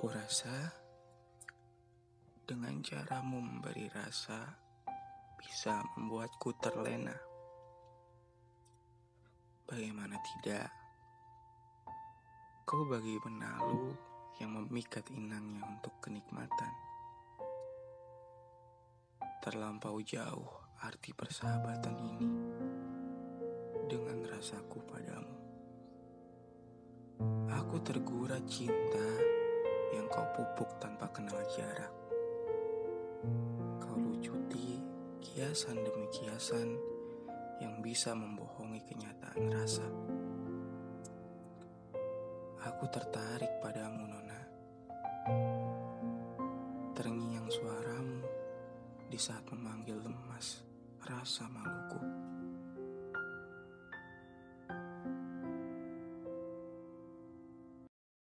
Kurasa dengan caramu memberi rasa bisa membuatku terlena. Bagaimana tidak? Kau bagi benalu yang memikat inangnya untuk kenikmatan. Terlampau jauh arti persahabatan ini dengan rasaku padamu. Aku tergura cinta kau pupuk tanpa kenal jarak. Kau lucuti kiasan demi kiasan yang bisa membohongi kenyataan rasa. Aku tertarik padamu, Nona. Terngiang suaramu di saat memanggil lemas rasa maluku.